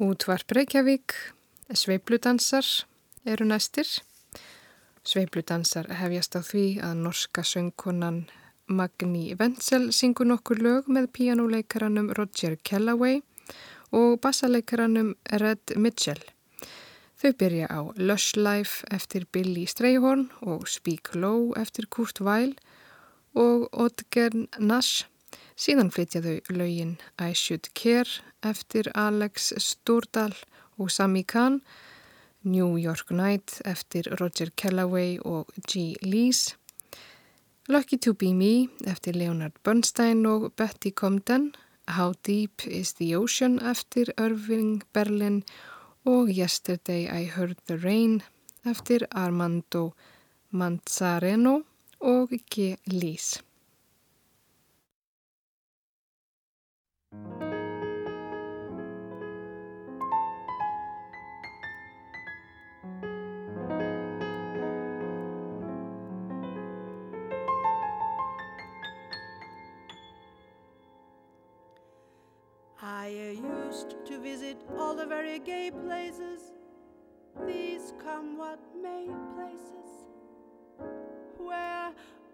Útvarp Reykjavík, Sveipludansar eru næstir. Sveipludansar hefjast á því að norska söngkonan Magni Wenzel syngur nokkur lög með píjánuleikaranum Roger Kellaway og bassaleikaranum Red Mitchell. Þau byrja á Lush Life eftir Billy Strayhorn og Speak Low eftir Kurt Weill og Odger Nash. Síðan flytja þau lögin I Should Care eftir Alex Stordal og Sami Khan, New York Night eftir Roger Kellaway og G. Lees, Lucky to be Me eftir Leonard Bernstein og Betty Comden, How Deep is the Ocean eftir Irving Berlin og Yesterday I Heard the Rain eftir Armando Manzareno og G. Lees. I used to visit all the very gay places, these come what may places, where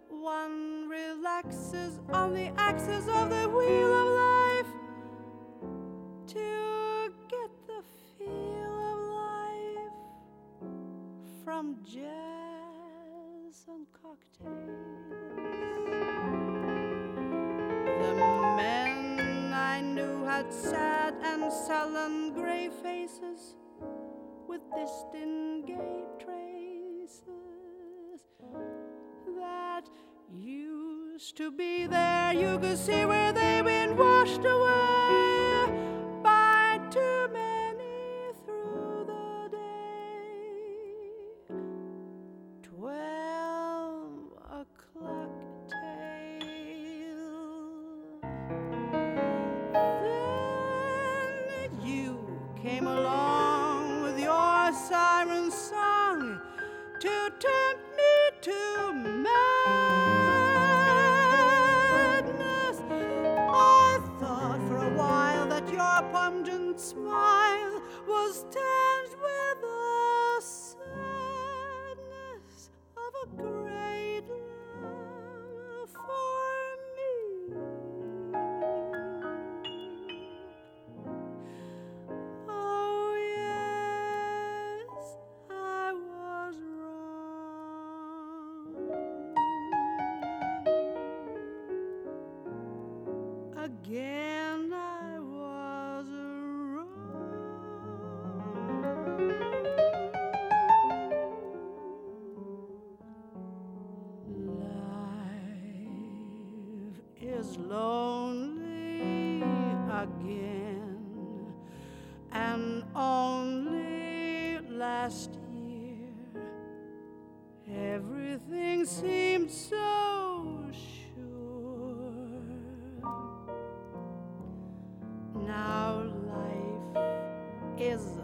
one relaxes on the axis of the wheel of life to get the feel of life from jazz and cocktails. The men I knew had sad and sullen gray faces with distant gay traces that used to be there. You could see where they've been washed away is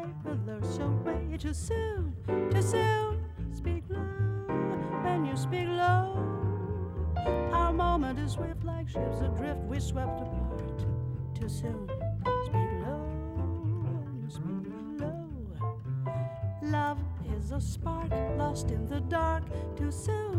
summer day withers away too soon, too soon. Speak low when you speak low. Our moment is swift like ships adrift, we swept apart too soon. Speak low when you speak low. Love is a spark lost in the dark too soon,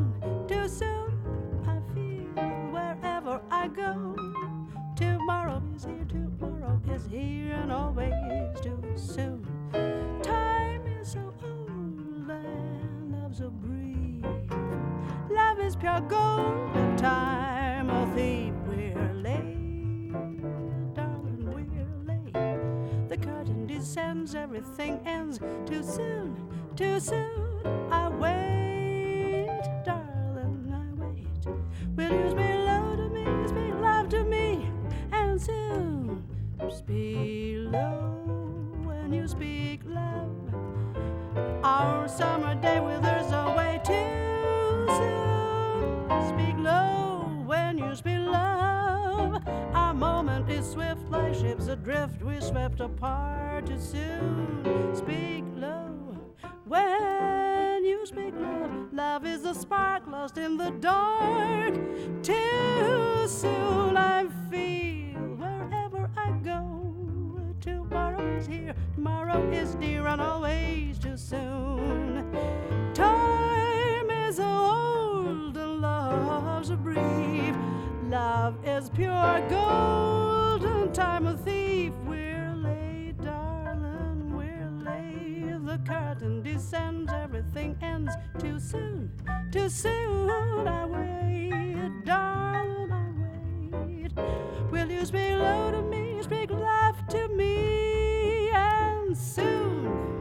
swift like ships adrift. We swept apart too soon. Speak low when you speak love. Love is a spark lost in the dark. Too soon I feel wherever I go. Tomorrow is here, tomorrow is dear, and always too soon. Time is old and love's brief. Love is pure gold time a thief. We're late, darling, we're late. The curtain descends, everything ends too soon, too soon. I wait, darling, I wait. Will you speak low to me, speak love to me, and soon?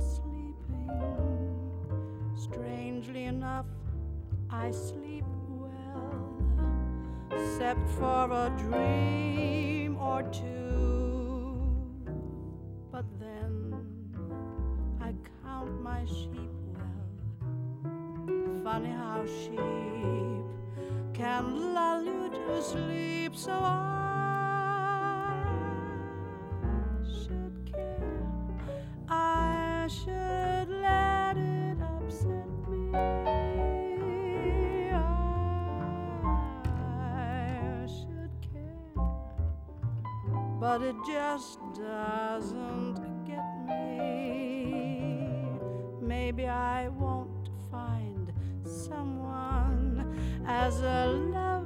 sleeping. Strangely enough, I sleep well, except for a dream or two. But then I count my sheep well. Funny how sheep can lull you to sleep so I but it just doesn't get me. Maybe I won't find someone as a lover.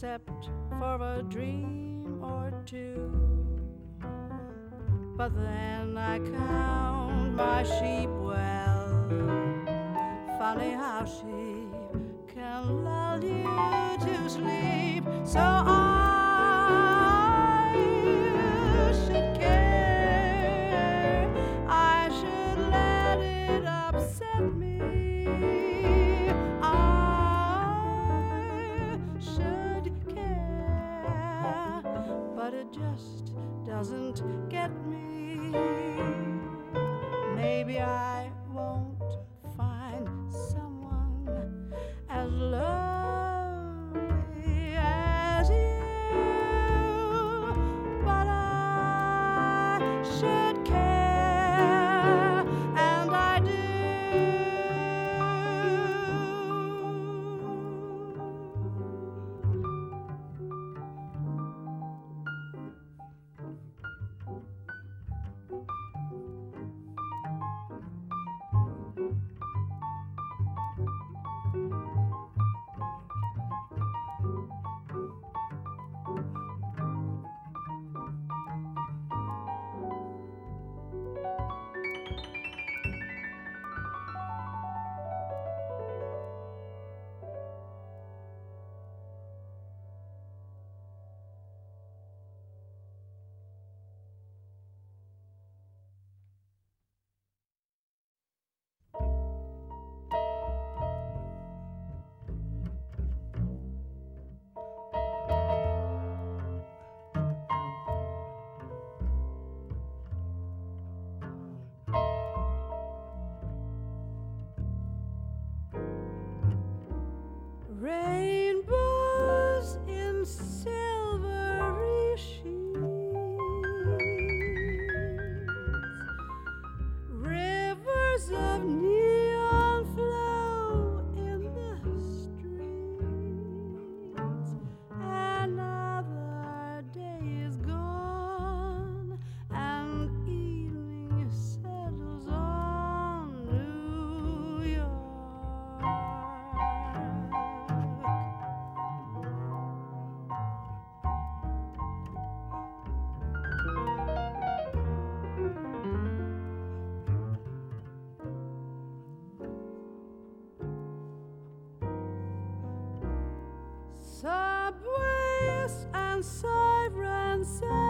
except for a dream or two. But then I count my sheep well. Funny how sheep can lull you to sleep. doesn't once I. Sad.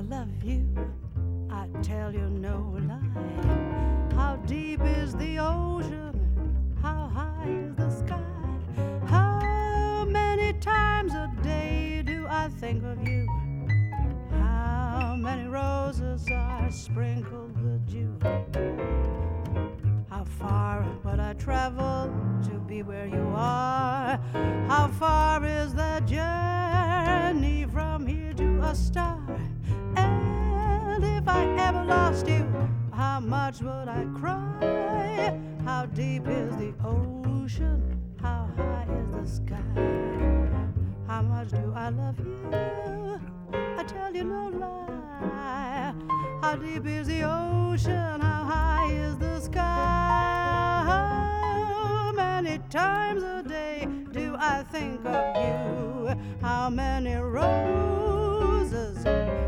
I love you? I tell you no lie. How deep is the ocean? How high is the sky? How many times a day do I think of you? How many roses are sprinkled with dew? How far would I travel to be where you are? How far is the journey from here to a star? I ever lost you, how much would I cry? How deep is the ocean? How high is the sky? How much do I love you? I tell you no lie. How deep is the ocean? How high is the sky? How many times a day do I think of you? How many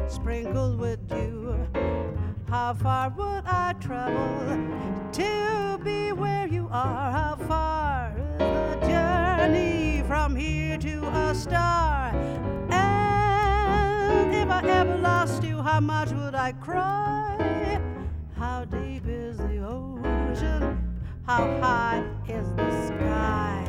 sprinkled with dew? How far would I travel to be where you are? How far is the journey from here to a star? And if I ever lost you, how much would I cry? How deep is the ocean? How high is the sky?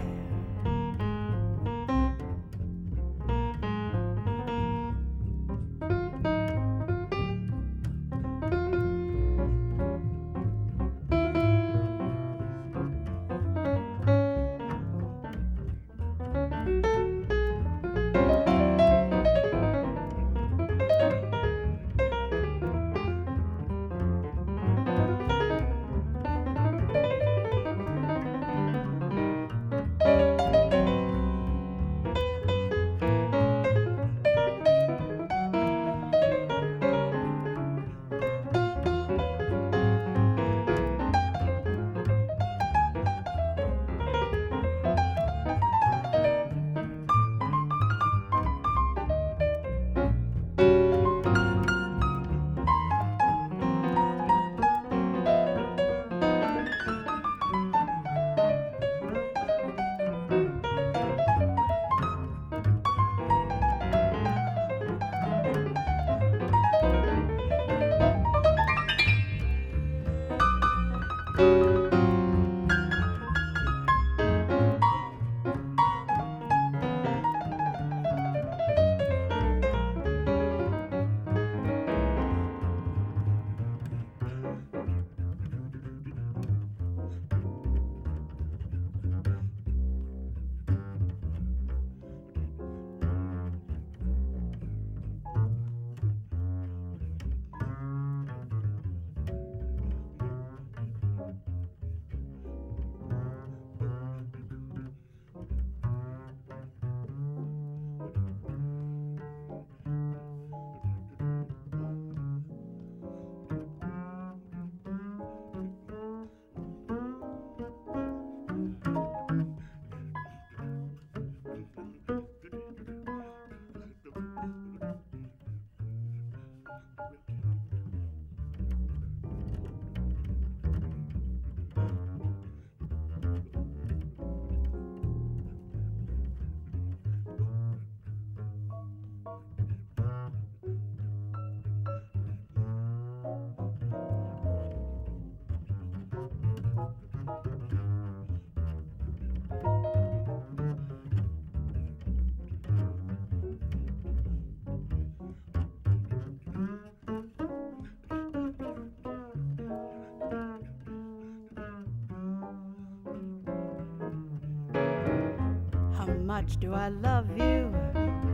much do I love you?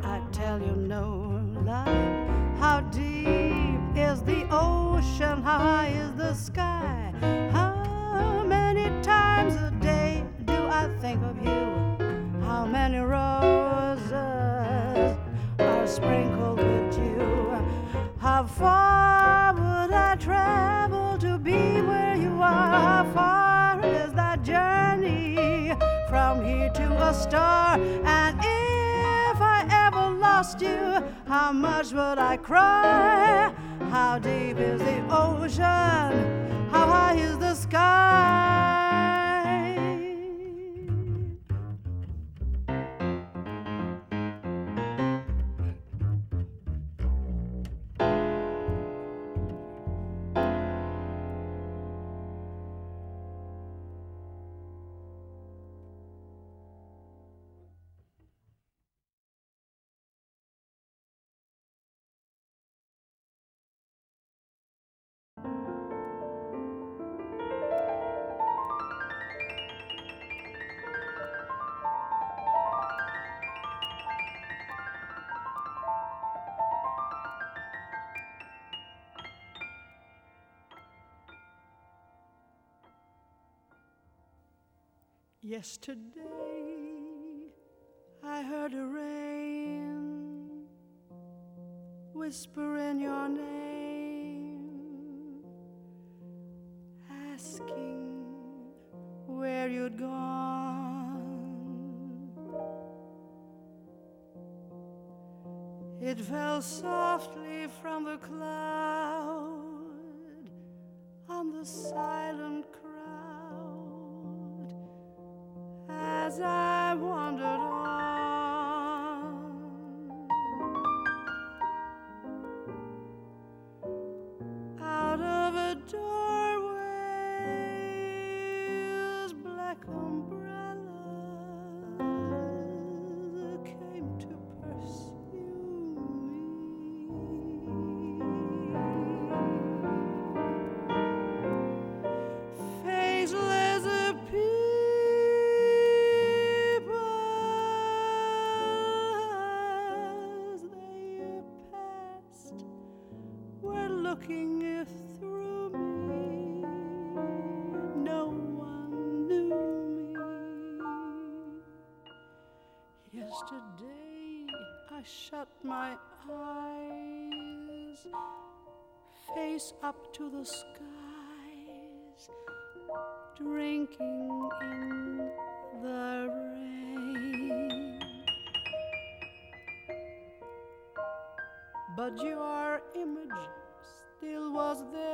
I tell you no. Yesterday I heard the rain whispering your name, asking where you'd gone. It fell softly from the cloud on the side. I shut my eyes, face up to the skies, drinking in the rain. But your image still was there.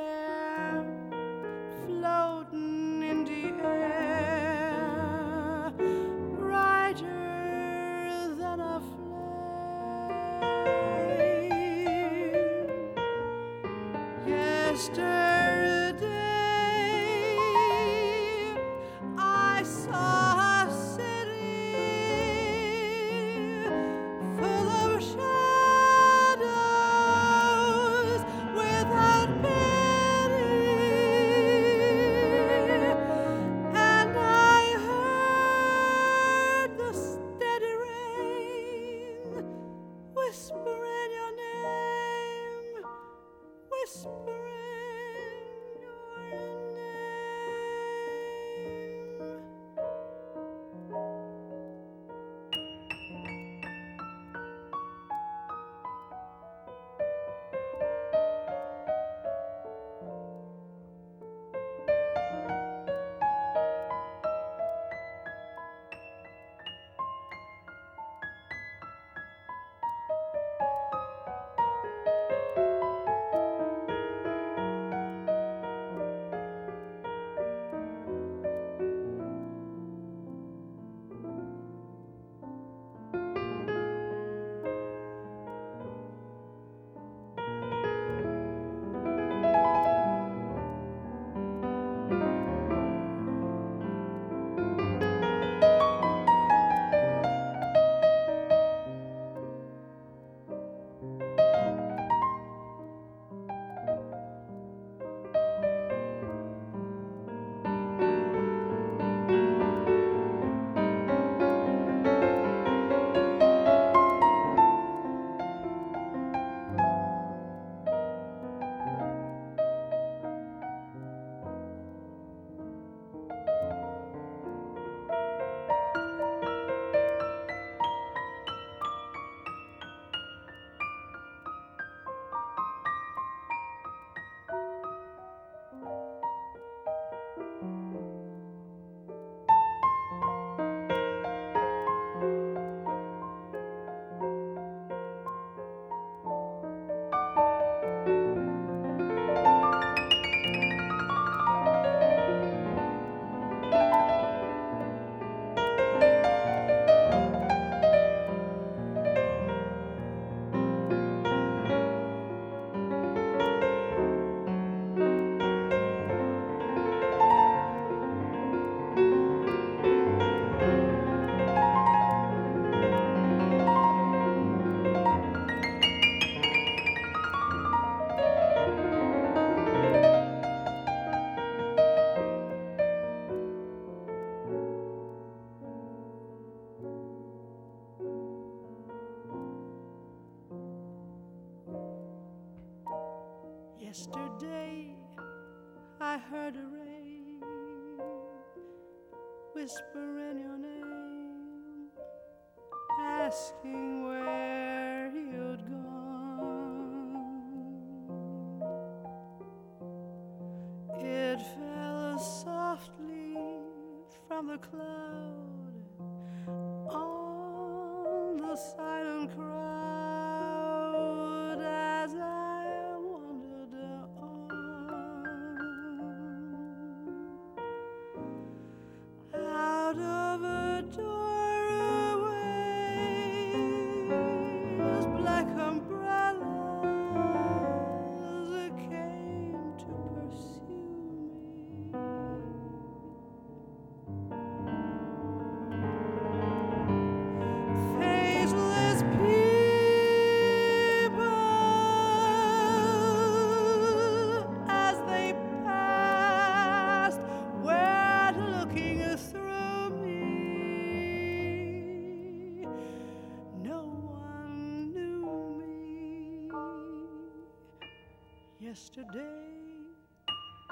Yesterday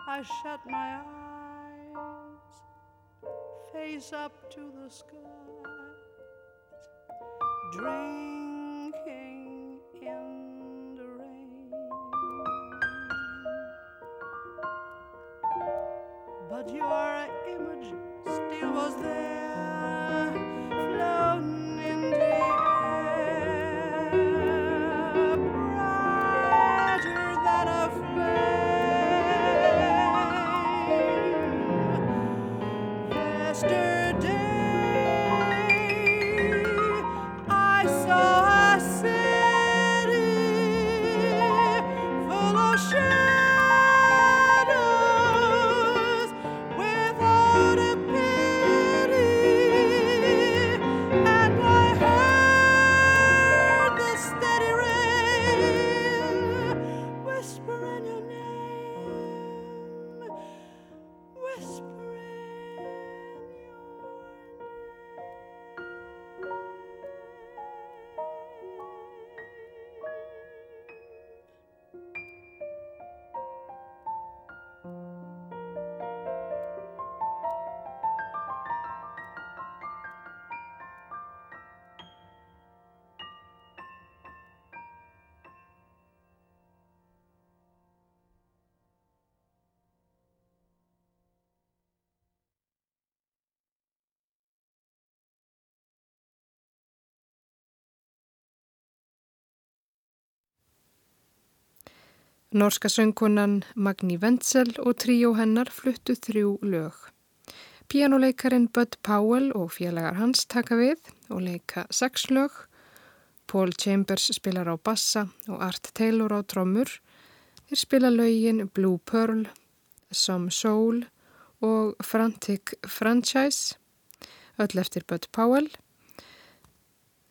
I shut my eyes, face up to the skies, Norska söngkonan Magni Wenzel og tríó hennar fluttu þrjú lög. Pianoleikarin Bud Powell og félagar hans taka við og leika sex lög. Paul Chambers spilar á bassa og Art Taylor á trommur. Þeir spila lögin Blue Pearl, Some Soul og Frantic Franchise, öll eftir Bud Powell.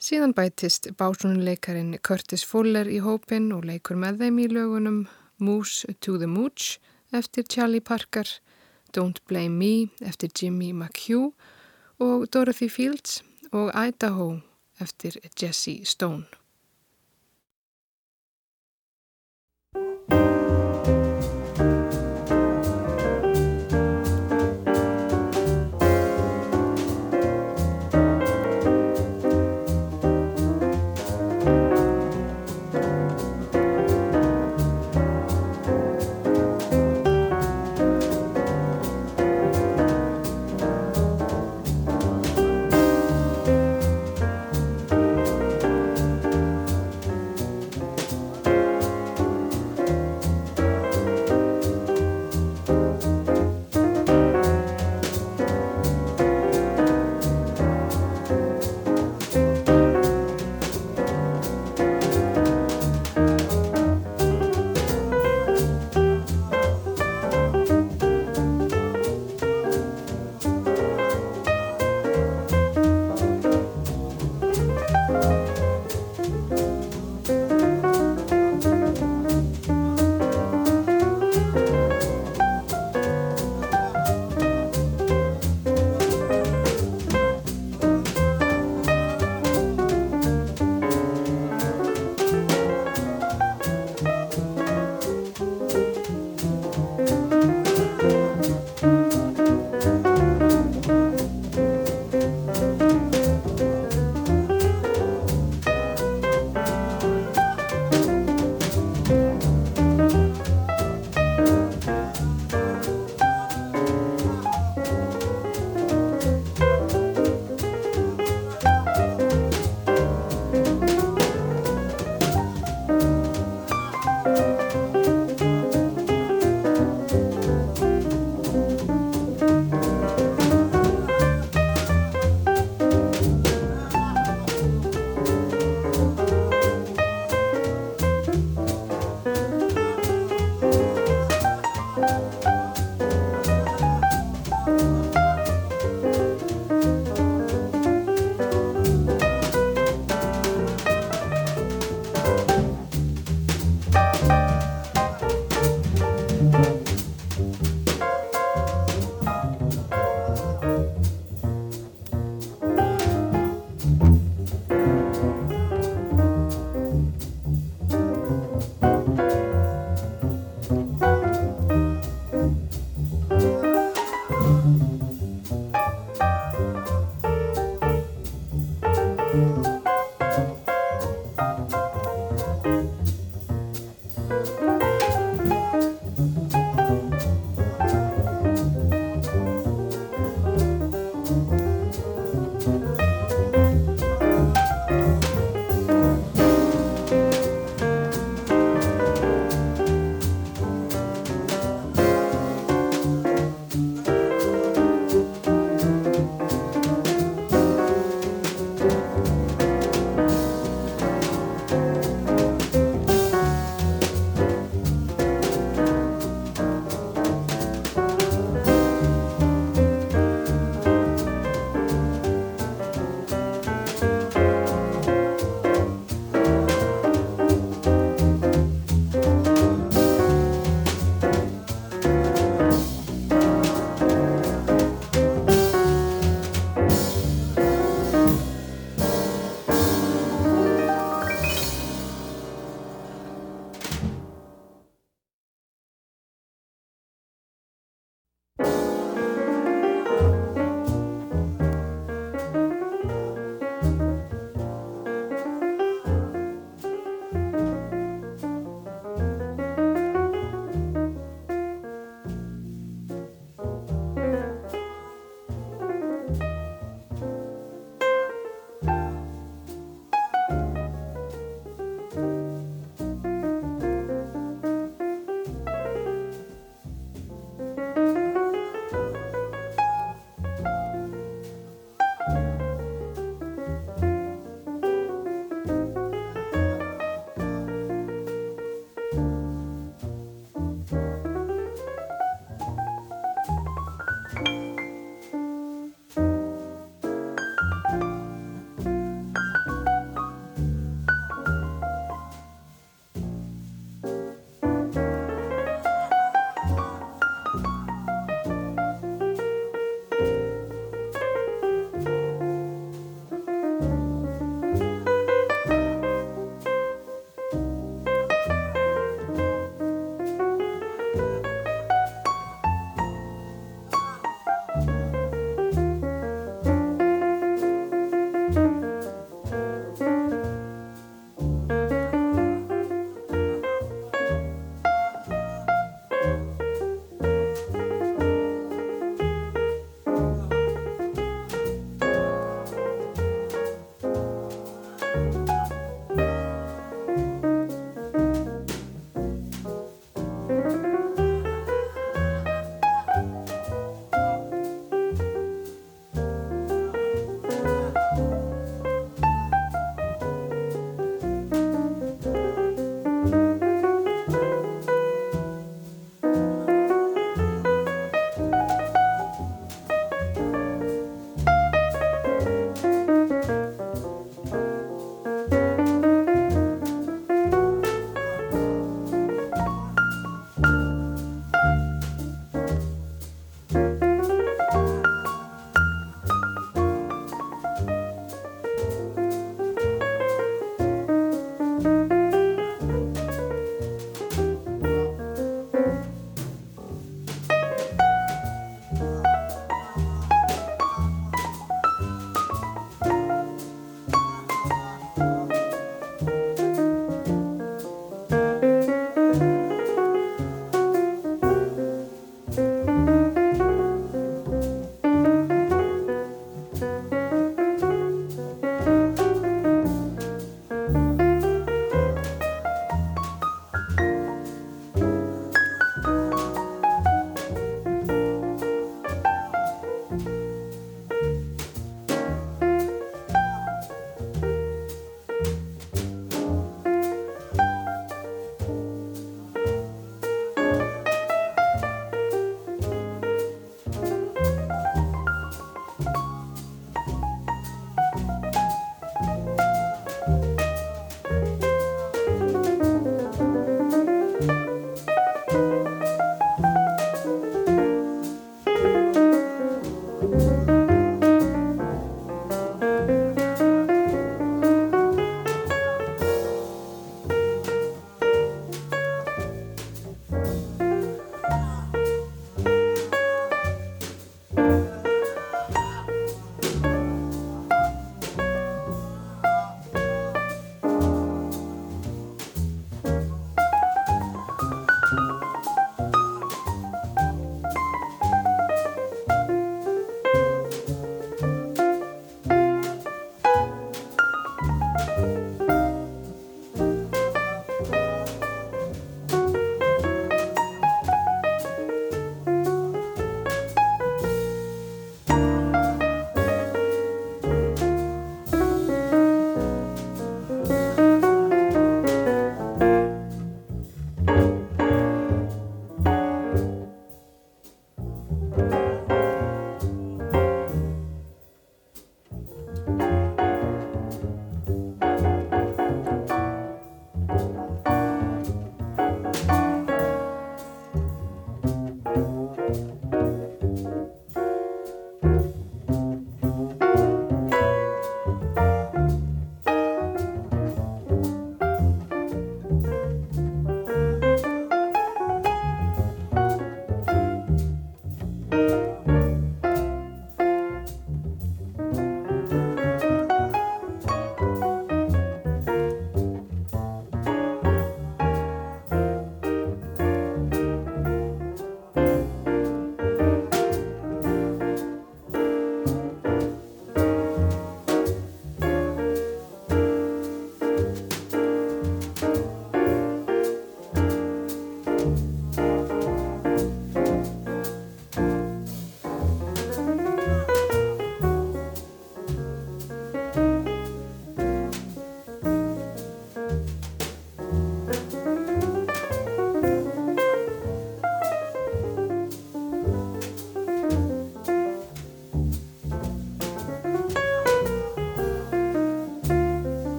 Síðan bætist básunuleikarin Curtis Fuller í hópin og leikur með þeim í lögunum Moose to the Mooch eftir Charlie Parker, Don't Blame Me eftir Jimmy McHugh og Dorothy Fields og Idaho eftir Jesse Stone.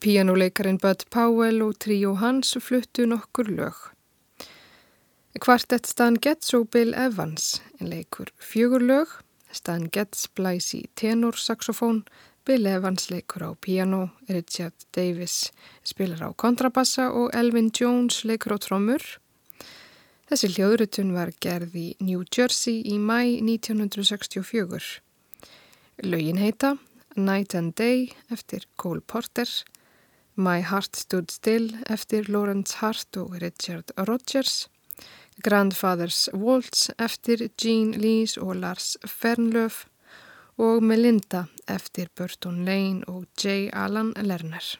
Píjánuleikarin Bud Powell og tríó hans fluttu nokkur lög. Kvartett Stan Getz og Bill Evans leikur fjögur lög, Stan Getz blæs í tenorsaxofón, Bill Evans leikur á piano, Richard Davis spilar á kontrabassa og Elvin Jones leikur á trommur. Þessi hljóðrutun var gerð í New Jersey í mæ 1964. Lögin heita Night and Day eftir Cole Porter, My Heart Stood Still eftir Lawrence Hart og Richard Rodgers, Grandfathers Waltz eftir Gene Lees og Lars Fernlöf og Melinda eftir Burton Lane og J. Alan Lerner.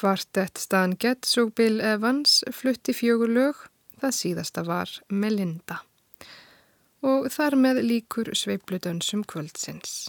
Kvartett Stan Getz og Bill Evans flutti fjögur lög, það síðasta var Melinda. Og þar með líkur sveipludönsum kvöldsins.